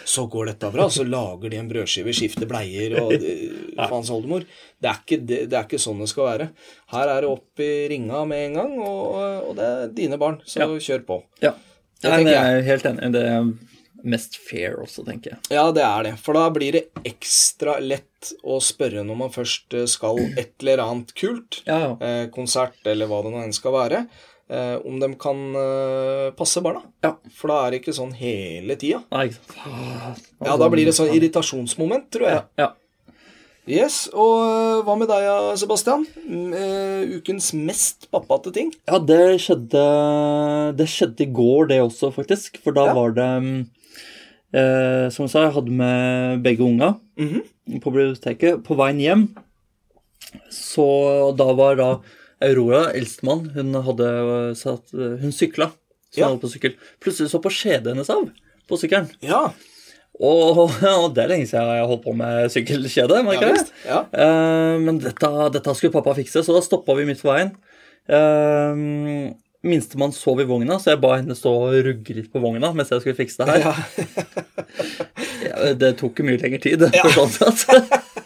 så går dette bra. Så lager de en brødskive, skifter bleier og uh, faens oldemor. Det er, ikke, det, det er ikke sånn det skal være. Her er det opp i ringa med en gang, og, og det er dine barn, så Ja. kjør på. Ja. Det Nei, jeg. er helt enig. Det mest fair også, tenker jeg. Ja, det er det. For da blir det ekstra lett å spørre når man først eh, skal et eller annet kult, Ja, ja. eh, konsert eller hva det nå enn skal være, eh, om de kan eh, passe barna. Ja. For da er det ikke sånn hele tida. Nei, Ja, da blir det sånn irritasjonsmoment, tror jeg. Ja. Yes, og hva med deg, Sebastian? Ukens mest pappate ting? Ja, det skjedde Det skjedde i går, det også, faktisk. For da Ja. var det mm, eh, Som jeg sa, jeg hadde med begge unga Mhm. på biblioteket. På veien hjem, så da var da Aurora, eldstemann, hun hadde satt Hun sykla. Så Ja. på sykkel. Plutselig så på skjedet hennes av på sykkelen. Ja, Og, og det er lenge siden jeg har holdt på med sykkelkjede. jeg ja. Ja. Eh, men dette, dette skulle pappa fikse, så da stoppa vi midt på veien. Uh, Minstemann sov i vogna, så jeg ba henne stå og rugge litt på vogna mens jeg skulle fikse det her. Ja. Ja, det tok jo mye lengre tid. for sånn sett.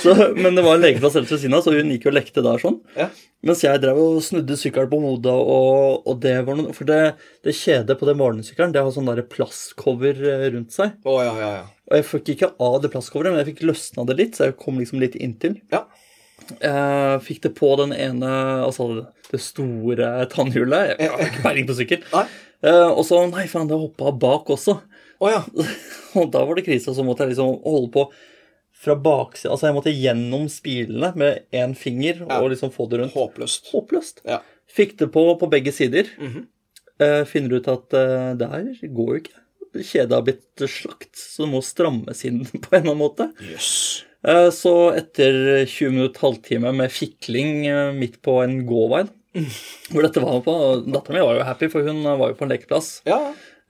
Så, men det var en legeplass rett ved siden av, så hun gikk og lekte der sånn. Ja. Mens jeg drev og snudde sykkelen på hodet, og, og det var noe For det, det kjedet på den morgensykkelen, det har sånn der plastcover eh, rundt seg. Oh, ja, ja, ja. Og jeg fikk ikke av det plastcoveret, men jeg fikk løsna det litt, så jeg kom liksom litt inntil. Ja. Jeg fikk det på den ene, altså det store tannhjulet. Jeg har ikke peiling på sykkel. Eh, og så, nei faen, det hoppa bak også. Oh, ja. Og da var det krise, og så måtte jeg liksom holde på fra baksida. Altså jeg måtte gjennom spilene med én finger Ja. og liksom få det rundt. Håpløst. Håpløst. Ja. Fikk det på på begge sider. Mhm. Eh, finner ut at eh, det her går jo ikke. Kjedet har blitt slakt, så det må strammes inn på en eller annen måte. Jøss. Eh, Så etter 20 minutter, halvtime med fikling eh, midt på en gåvei, hvor dette var på Dattera mi var jo happy, for hun var jo på en lekeplass. Ja.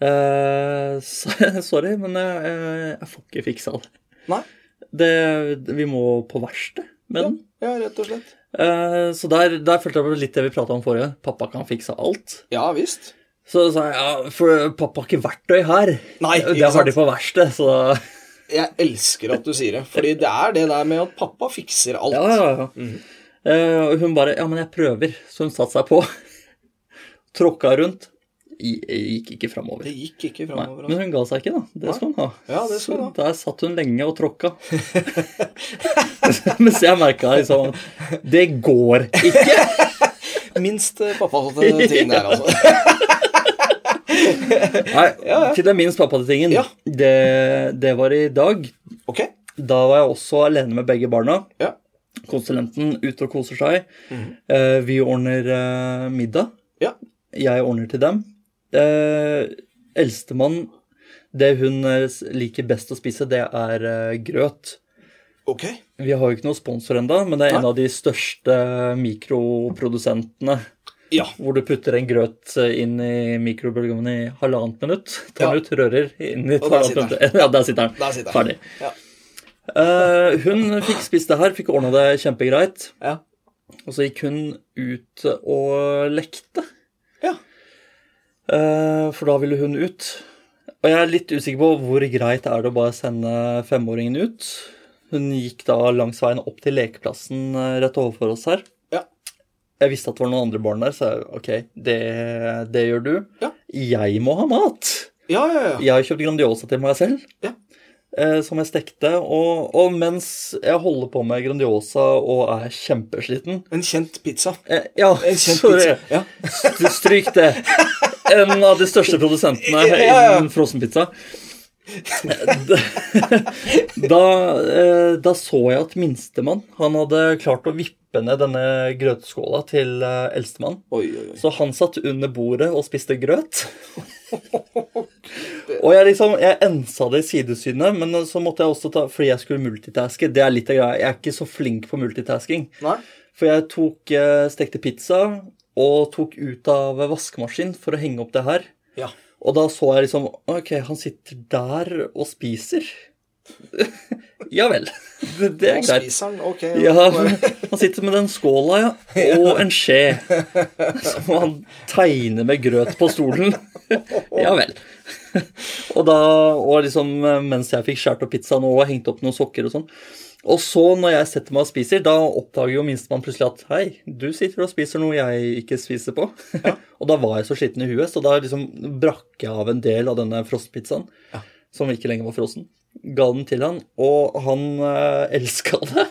Eh, så, sorry, men jeg, jeg- får ikke fiksa det. Nei. det. Vi må på verksted med den. Ja, rett og slett. Eh, Så der, der følte jeg litt det vi prata om forrige. Pappa kan fikse alt. Ja visst. Så sa jeg ja, for pappa har ikke verktøy her. Nei, ikke det har de på verksted, så Jeg elsker at du sier det. Fordi det er det der med at pappa fikser alt. Ja, ja, ja. Mm. Uh, hun bare Ja, men jeg prøver. Så hun satte seg på. Tråkka rundt. I- Gikk ikke framover. Det gikk ikke framover. men Altså. hun ga seg ikke, da. Det skal hun ha. Ja, det skal så ha. Der satt hun lenge og tråkka. Mens jeg merka liksom Det går ikke! Minst pappa pappaholdte ting der, altså. Nei, til den minst pappatingen. Ja. Det, det var i dag. Ok. Da var jeg også alene med begge barna. Ja. Konsulenten ute og koser seg. Eh, vi ordner eh, middag. Ja. Jeg ordner til dem. Eh, Eldstemann, det hun liker best å spise, det er grøt. Ok. Vi har jo ikke noen sponsor ennå, men det er en av de største mikroprodusentene. Ja. Hvor du putter en grøt eh, inn i mikrobølgeovnen i halvannet minutt. Tar Ja. den ut, rører inn i Og der sitter minutt. Ja, der sitter den. Der sitter den. Ferdig. Ja. Uh, hun fikk spist det her, fikk ordna det kjempegreit. Ja. Og så gikk hun ut og lekte. Ja. Uh, for da ville hun ut. Og jeg er litt usikker på hvor greit er det å bare sende femåringen ut. Hun gikk da langs veien opp til lekeplassen rett overfor oss her. Jeg visste at det var noen andre barn der, så jeg, ok, det, det gjør du. Ja. Jeg må ha mat. Ja, ja, ja. Jeg har kjøpt Grandiosa til meg selv. Ja. Eh, som jeg stekte. Og, og mens jeg holder på med Grandiosa og er kjempesliten En kjent pizza. eh, Ja, En kjent sorry. pizza. Ja. Stryk det. En av de største produsentene Ja, ja. innen frossenpizza. Da, eh, da så jeg at minstemann han hadde klart å vippe ned denne grøtskåla til eh, eldstemann. Oi, oi, oi. Så han satt under bordet og spiste grøt. og jeg liksom, jeg ensa det i sidesynet, men så måtte jeg også ta Fordi jeg skulle multitaske. Det er litt av greia. Jeg er ikke så flink på multitasking. Nei? For jeg tok, eh, stekte pizza og tok ut av vaskemaskin for å henge opp det her. Ja. Og da så jeg liksom Ok, han sitter der og spiser. Ja vel. Det, det er greit. spiser den. Ok. Ja, han sitter med den skåla, ja. Og en skje. Som han tegner med grøt på stolen. Ja vel. Og da, og liksom mens jeg fikk skåret opp pizzaen og hengt opp noen sokker og sånn. Og så, når jeg setter meg og spiser, da oppdager jo minstemann plutselig at Hei, du sitter og spiser noe jeg ikke spiser på. og da var jeg så skitten i huet, så da liksom brakk jeg av en del av denne frostpizzaen, som ikke lenger var frossen. Ga den til han, og han uh, elska det.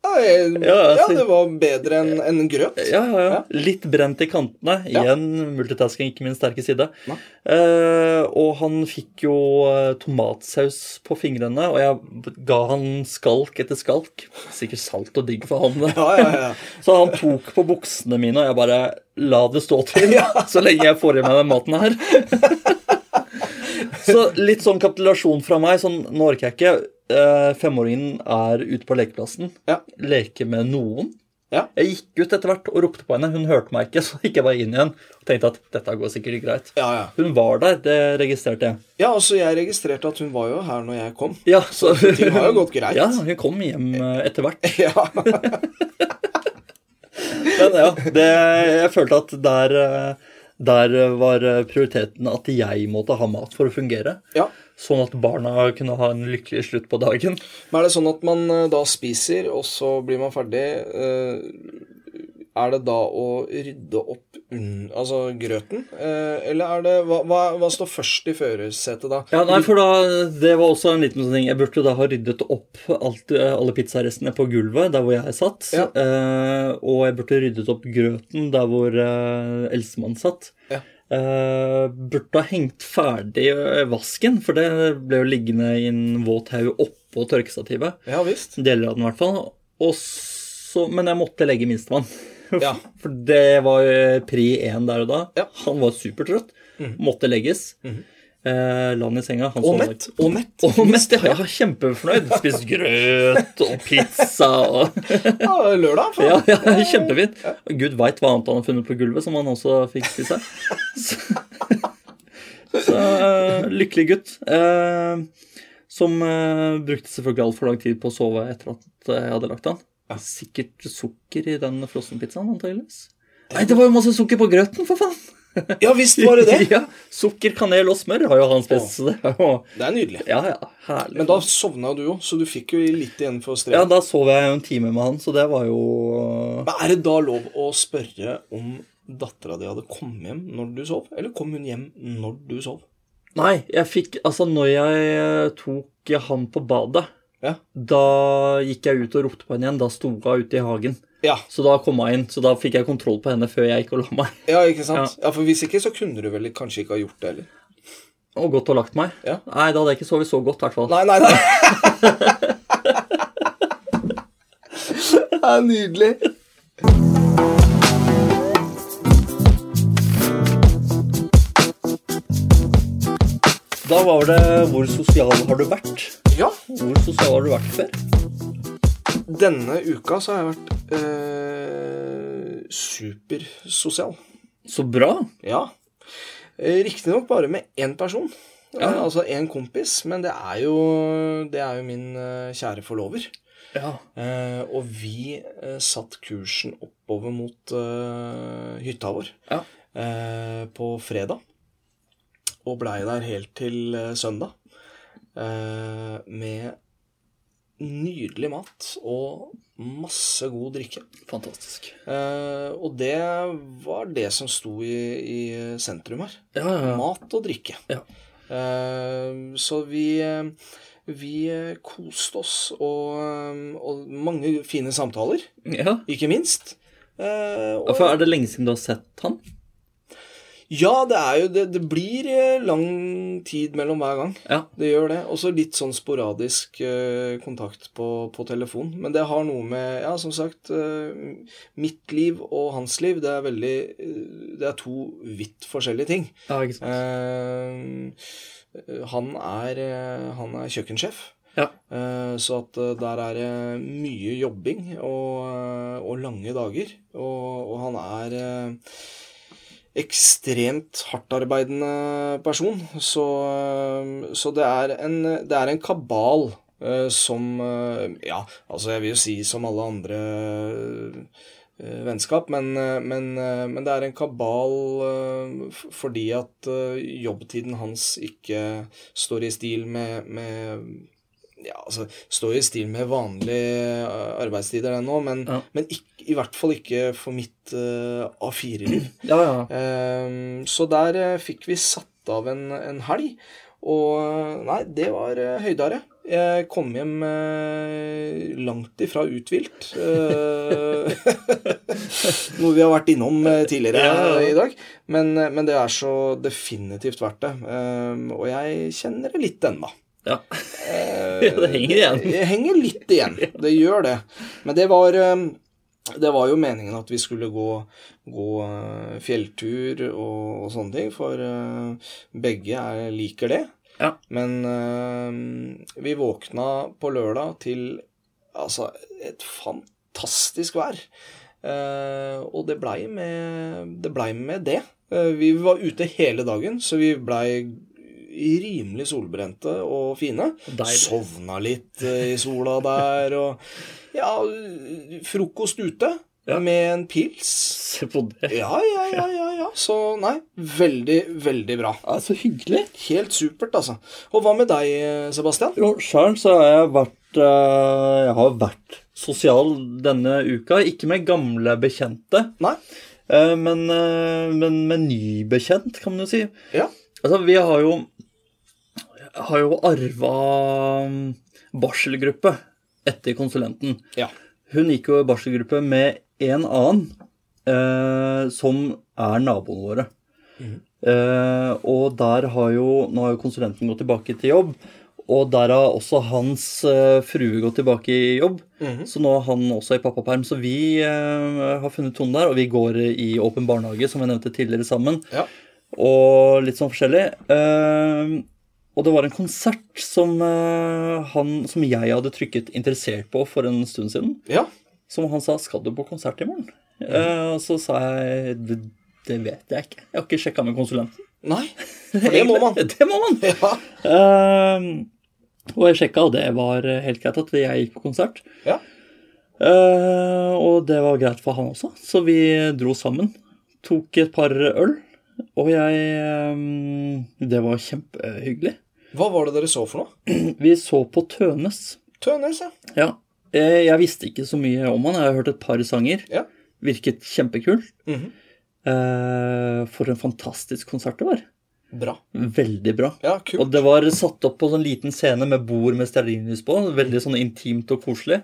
Ja, jeg, Ja, ja, det var bedre enn en grøt. Ja, ja, ja. Litt brent i kantene. Igjen multitasking, ikke min sterke side. Eh, og han fikk jo eh, tomatsaus på fingrene, og jeg ga han skalk etter skalk. Sikkert salt og digg for han. Ja, ja, ja. Så han tok på buksene mine, og jeg bare la det stå til så lenge jeg får i meg den maten her. så litt sånn kapitulasjon fra meg. Sånn, nå orker jeg ikke. Eh, femåringen er ute på lekeplassen. Ja. Leker med noen. Ja. Jeg gikk ut etter hvert og ropte på henne. Hun hørte meg ikke, så gikk jeg bare inn igjen og tenkte at dette går sikkert greit. Ja, ja. Hun var der, det registrerte jeg. ja, altså jeg registrerte at hun var jo her når jeg kom. Ja, så ting har jo gått greit. Ja, hun kom hjem eh, etter hvert. Ja, Men ja, det, jeg følte at der, eh, der var prioriteten at jeg måtte ha mat for å fungere. ja. Sånn at barna kunne ha en lykkelig slutt på dagen. Men er det sånn at man eh, da spiser, og så blir man ferdig? Eh, Er det da å rydde opp unn, altså grøten? Eh, Eller er det Hva, hva, hva står først i førersetet da? Ja, nei, for da, Det var også en liten ting. Jeg burde da ha ryddet opp alt, alle pizzarestene på gulvet der hvor jeg satt. Ja. Eh, og jeg burde ryddet opp grøten der hvor eh, eldstemann satt. Ja. Eh, burde ha hengt ferdig eh, vasken, for det ble jo liggende i en våt haug oppå tørkestativet. Ja visst. Deler av den i hvert fall. Og så, men jeg måtte legge minstemann. Ja. For det var pri én der og da. Ja. Han var supertrøtt. Måtte legges. eh, la han i senga. Han Og mett. Og mett. Og mett. ja, kjempefornøyd. Spist grøt og pizza og Ja, lørdag. faen. Ja, ja kjempefint. Gud veit hva annet han har funnet på gulvet, som han også fikk til seg. Så, så uh, lykkelig gutt. Uh, som uh, brukte selvfølgelig altfor lang tid på å sove etter at jeg hadde lagt han. Sikkert sukker i den frossenpizzaen, antageligvis. Nei, det var jo masse sukker på grøten, for faen! Ja visst var det det. ja, Sukker, kanel og smør har jo han spist. Det er Det er nydelig. Ja, ja, herlig. Men da sovna du jo, så du fikk jo litt igjen for Ja, da sov jeg jo en time med han, så det var jo Men er det da lov å spørre om dattera di hadde kommet hjem når du sov? Eller kom hun hjem når du sov? Nei, jeg fikk Altså, når jeg eh, tok han på badet, Ja. da gikk jeg ut og ropte på henne igjen. Da sto hun ute i hagen. Ja, Så da kom hun inn, så da fikk jeg kontroll på henne før jeg gikk og la meg. ja ikke sant? Ja. For hvis ikke, så kunne du vel kanskje ikke ha gjort det heller. Og gått og lagt meg. Ja. Nei, da hadde jeg ikke sovet så godt, i hvert fall. Nei, nei, nei. Det er nydelig. Da var det 'Hvor sosial har du vært?' Ja, Hvor sosial har du vært før? denne uka så har jeg vært eh, supersosial. Så bra. Ja. Eh, Riktignok bare med én person. Ja. Eh, altså én kompis. Men det er jo, det er jo min eh, kjære forlover. Ja. Eh, og vi eh, satt kursen oppover mot eh, hytta vår Ja. eh, på fredag. Og blei der helt til eh, søndag. Eh, med nydelig mat og masse god drikke. Fantastisk. Eh, og det var det som sto i, i sentrum her. Ja, ja, ja. Mat og drikke. Ja. Eh, så vi, vi koste oss, og, og mange fine samtaler, ja. ikke minst. Eh, og, er det lenge siden du har sett han? Ja, det er jo det, det blir eh, lang tid mellom hver gang. Ja. Det gjør det. Også litt sånn sporadisk eh, kontakt på, på telefon. Men det har noe med Ja, som sagt, eh, mitt liv og hans liv, det er veldig Det er to vidt forskjellige ting. Ja, ikke sant. Eh, han er, han er kjøkkensjef. Ja. Så at der er det mye jobbing og, og lange dager. Og, og han er ekstremt hardtarbeidende person. Så, eh, så det, er en, det er en kabal eh, som eh, Ja, altså jeg vil jo si som alle andre vennskap, men, men, men det er en kabal fordi at jobbtiden hans ikke står i stil med, med ja, altså, står i stil med vanlige arbeidstider den nå, men, Ja. men ikk- i hvert fall ikke for mitt eh, A4-liv. Ja, ja. Ehm, så der eh, fikk vi satt av en, en helg, og eh, nei, det var høydere. Jeg kom hjem eh, langt ifra uthvilt. eh, noe vi har vært innom eh, tidligere ja. i dag. Men, eh, men det er så definitivt verdt det. Ehm, og jeg kjenner det litt ennå. ja. Eh, Ja, det henger igjen. Det henger litt igjen. Det gjør det. Men det var eh, det var jo meningen at vi skulle gå, gå eh, fjelltur og, og sånne ting, for eh, begge er, liker det. Ja. Men eh, vi våkna på lørdag til altså et fantastisk vær. Og det blei med, det ble med det. Vi var ute hele dagen, så vi blei rimelig solbrente og fine. Deilig. Sovna litt i sola der, og ja, frokost ute Ja. med en pils. Se på det. Ja, ja, ja, ja, ja. Så nei, veldig, veldig bra. Ja, så hyggelig. Helt supert, altså. Og hva med deg, Sebastian? Jo, sjøl så har jeg vært eh, Jeg har vært sosial denne uka. Ikke med gamle bekjente, Nei? eh, men, eh, men med ny bekjent, kan man jo si. Ja. Altså, vi har jo har jo arva mm, barselgruppe etter konsulenten. Ja. Hun gikk jo i barselgruppe med en annen eh, som er naboene våre. Eh, og der har jo Nå har jo konsulenten gått tilbake til jobb, og der har også hans eh, frue gått tilbake i jobb. mm. Så nå er han også i pappaperm. Så vi eh, har funnet tonen der, og vi går i åpen barnehage, som jeg nevnte tidligere, sammen. Ja. Og litt sånn forskjellig. Og det var en konsert som, eh, han, som jeg hadde trykket 'interessert' på for en stund siden. Ja. Som han sa 'skal du på konsert i morgen'? Eh, og så sa jeg det, det vet jeg ikke. Jeg har ikke sjekka med konsulenten. Nei, for det må man. det må man. Ja. Uh, og jeg sjekka, og det var helt greit at jeg gikk på konsert. Ja. Uh, og det var greit for han også, så vi dro sammen. Tok et par øl, og jeg um, Det var kjempehyggelig. Hva var det dere så for noe? Vi så på Tønes. Tønes, ja. Ja. Eh, Jeg visste ikke så mye om han. Jeg har hørt et par sanger. Ja. Virket kjempekul. Mhm. Eh, For en fantastisk konsert det var. Bra. Veldig bra. Ja, Og det var satt opp på sånn liten scene med bord med stearinlys på. Veldig sånn intimt og koselig.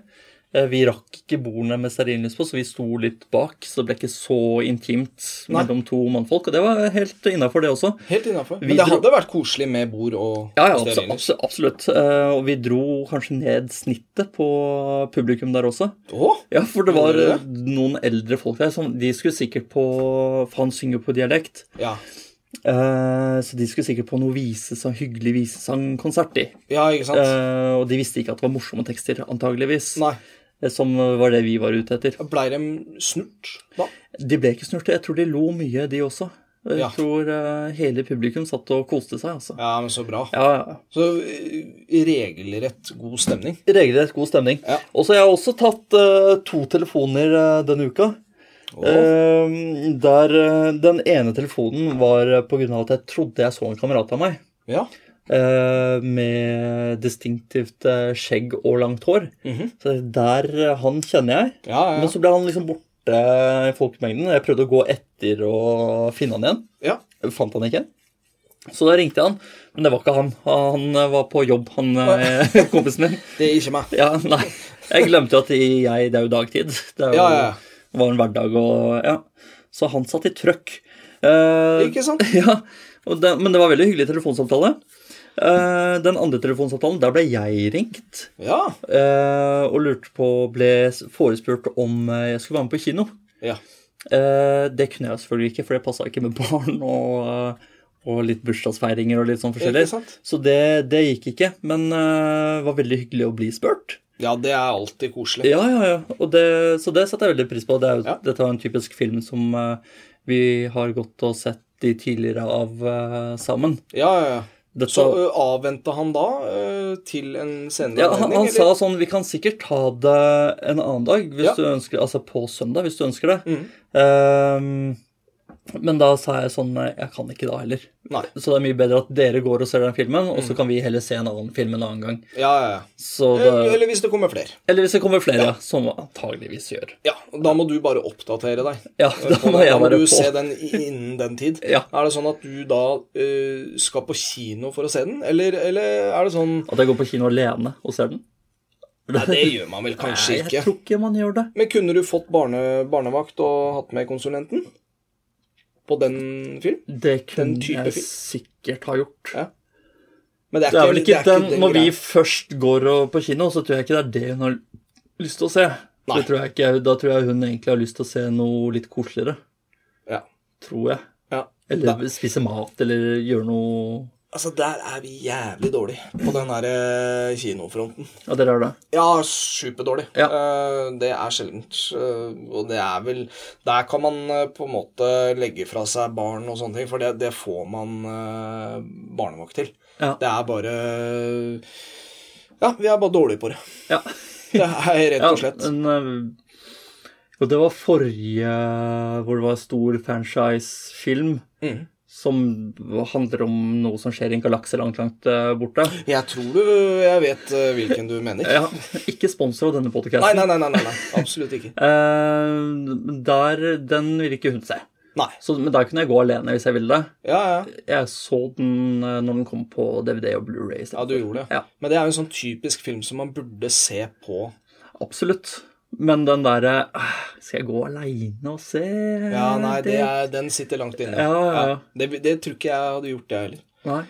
Eh, Vi rakk ikke bordene med stearinlys på, så vi sto litt bak. Så det ble ikke så intimt Nei. mellom to mannfolk. Og det var helt innafor, det også. Helt innafor. Vi Men det dro- hadde vært koselig med bord og Ja, ja, stearinlys. abso- absolutt. Eh, Og vi dro kanskje ned snittet på publikum der også. Åh? Ja, for det var eh, noen eldre folk der som De skulle sikkert på For han synger på dialekt. ja. Eh, så de skulle sikkert på noe visesang, hyggelig visesangkonsert, de. ja, ikke sant? Og de visste ikke at det var morsomme tekster, antageligvis. Nei. Eh, Som var det vi var ute etter. Blei de snurt da? De ble ikke snurt. Jeg tror de lo mye, de også. Jeg Ja. tror eh, hele publikum satt og koste seg, altså. Ja, men så bra. Ja, ja. Så eh, regelrett god stemning. Regelrett god stemning. Ja. Og så har jeg også tatt uh, to telefoner uh, denne uka. Oh. Uh, der den ene telefonen var på grunn av at jeg trodde jeg så en kamerat av meg. ja. Eh, med distinktivt eh, skjegg og langt hår. Mhm. Så der eh, han kjenner jeg. Ja, ja, Men så ble han liksom borte i folkemengden. Jeg prøvde å gå etter og finne han igjen. ja. Jeg Fant han ikke. Så da ringte jeg han, men det var ikke han. Han var på jobb, han kompisen min. Det er ikke meg. Ja, nei. Jeg glemte at jeg, det er jo dagtid. Det er jo, Ja, ja, ja. var en hverdag og Ja. Så han satt i trøkk. Eh, Ikke sant? ja, det, men det var veldig hyggelig telefonsamtale. Eh, den andre telefonsamtalen, der ble jeg ringt Ja. Uh, og lurte på Ble forespurt om eh, jeg skulle være med på kino. Ja. Uh, det kunne jeg selvfølgelig ikke, for det passa ikke med barn og, og litt bursdagsfeiringer og litt sånn forskjellig. Så det, det gikk ikke. Men det var veldig hyggelig å bli spurt. Ja, det er alltid koselig. Ja, ja, ja. Og det, så det setter jeg veldig pris på. Det er, Ja. Dette var en typisk film som vi har gått og sett de tidligere av sammen. Ja, ja, ja. Dette, Så uh, avventa han da til en senere ja, han, han anledning, sa sånn Vi kan sikkert ta det en annen dag, hvis Ja. du ønsker, altså på søndag, hvis du ønsker det. Mm. Ehm, men da sa jeg sånn eh, Jeg kan ikke da heller. Nei. Så det er mye bedre at dere går og ser den filmen, og så kan vi heller se en annen film en annen gang. Ja, ja, ja. Så Eller, det, eller hvis det kommer flere. eller hvis det kommer flere, ja som antageligvis gjør. Ja, Da må du bare oppdatere deg. Ja, da må jeg Da må du på. se den innen den tid. Ja. Er det sånn at du da uh, skal på kino for å se den, eller, eller er det sånn At jeg går på kino alene og ser den. Nei, det gjør man vel kanskje Nei, ikke. jeg tror ikke man gjør det. Men kunne du fått barne, barnevakt og hatt med konsulenten på den film? Det kunne jeg film. sikkert ha gjort. Ja. Men det er, Det er vel ikke det er den, Når vi først går på kino, så tror jeg ikke det er det hun har lyst til å se. Tror ikke, da tror jeg hun egentlig har lyst til å se noe litt koseligere. Ja. Tror jeg. ja. Eller spise mat, eller gjøre noe Altså, der er vi jævlig dårlige på den der eh, kinofronten. Ja, dere er det? Ja, superdårlig. Ja. Eh, det er sjeldent. eh, og det er vel Der kan man på en måte legge fra seg barn og sånne ting, for det, det får man barnevakt til. Ja. Det er bare Ja, vi er bare dårlige på det. Ja. Det er rett og slett. Ja, en, eh, og det var forrige hvor det var stor franchise-film Mhm. Som handler om noe som skjer i en galakse langt, langt eh, borte. Jeg tror du Jeg vet eh, hvilken du mener. Ja, ikke sponsor av denne Nei, podcasten. nei, nei, nei, nei, nei. Absolutt ikke. Eh, der, den ville ikke hun se. Nei. Så, men der kunne jeg gå alene hvis jeg ville det. Ja, ja. Jeg så den når den kom på DVD og Blu-ray. Ja, du gjorde det. Ja, Men det er jo en sånn typisk film som man burde se på absolutt. Men den derre eh, Skal jeg gå aleine og se Ja, nei, det er, den sitter langt inne. Ja, ja, ja. Det, det tror ikke jeg hadde gjort, jeg heller. Nei.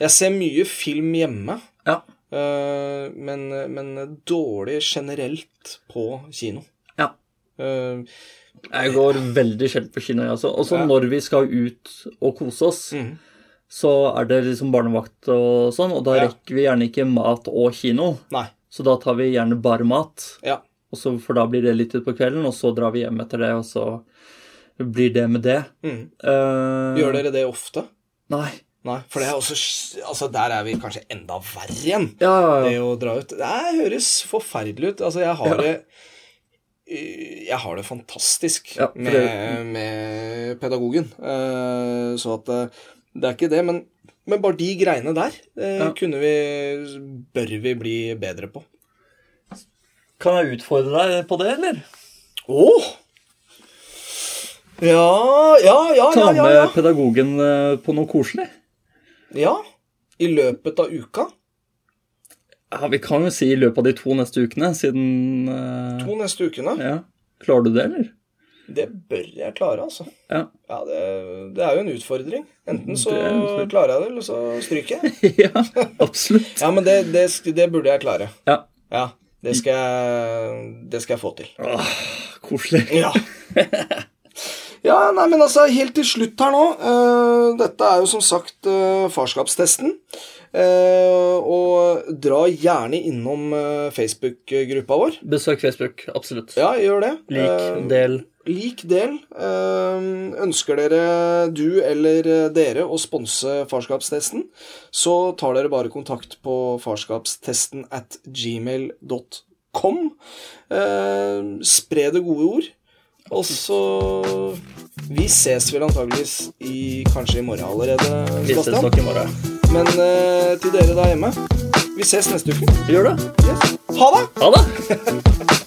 Jeg ser mye film hjemme Ja. Uh, men, men dårlig generelt på kino. ja. Uh, Jeg går veldig sjelden på kino, jeg også. Også Ja. når vi skal ut og kose oss, Mm så er det liksom barnevakt og sånn, og da rekker vi gjerne ikke mat og kino. nei. Så da tar vi gjerne bare mat, Ja. Og så, for da blir det litt utpå kvelden, og så drar vi hjem etter det, og så blir det med det. Mm. Uh, Gjør dere det ofte? Nei. Nei, for det er også Altså, der er vi kanskje enda verre igjen. Ja, ja, Det å dra ut Det høres forferdelig ut. Altså, jeg har Ja. det jeg har det fantastisk Ja, det... med, med pedagogen. Eh, Så at eh, det er ikke det. Men, men bare de greiene der Ja. kunne vi Bør vi bli bedre på. Kan jeg utfordre deg på det, eller? Å! Ja, ja, ja, Ta ja, med ja, ja. pedagogen eh, på noe koselig? ja. I løpet av uka. Ja, Vi kan jo si i løpet av de to neste ukene, siden uh... To neste ukene. Ja. Klarer du det, eller? Det bør jeg klare, altså. Ja. Ja, det, det er jo en utfordring. Enten så utfordring. klarer jeg det, eller så stryker jeg. ja, absolutt. Ja, men det, det, det burde jeg klare. Ja. Ja, det skal jeg, det skal jeg få til. Åh, koselig. Ja. ja, nei, men altså, helt til slutt her nå uh, Dette er jo som sagt uh, farskapstesten. Uh, og dra gjerne innom Facebook-gruppa vår. Besøk Facebook, absolutt. Ja, gjør det. Lik, del. Lik del. Eh, ønsker dere, du eller eh, dere, å sponse farskapstesten, så tar dere bare kontakt på farskapstesten at gmail.com. Eh, spre det gode ord. Og så Vi ses vel antageligvis i, kanskje i morgen allerede, Vi ses nok i morgen. Men eh, til dere der hjemme, vi ses neste uke. Vi gjør det. Yes. Ha det! Ha det!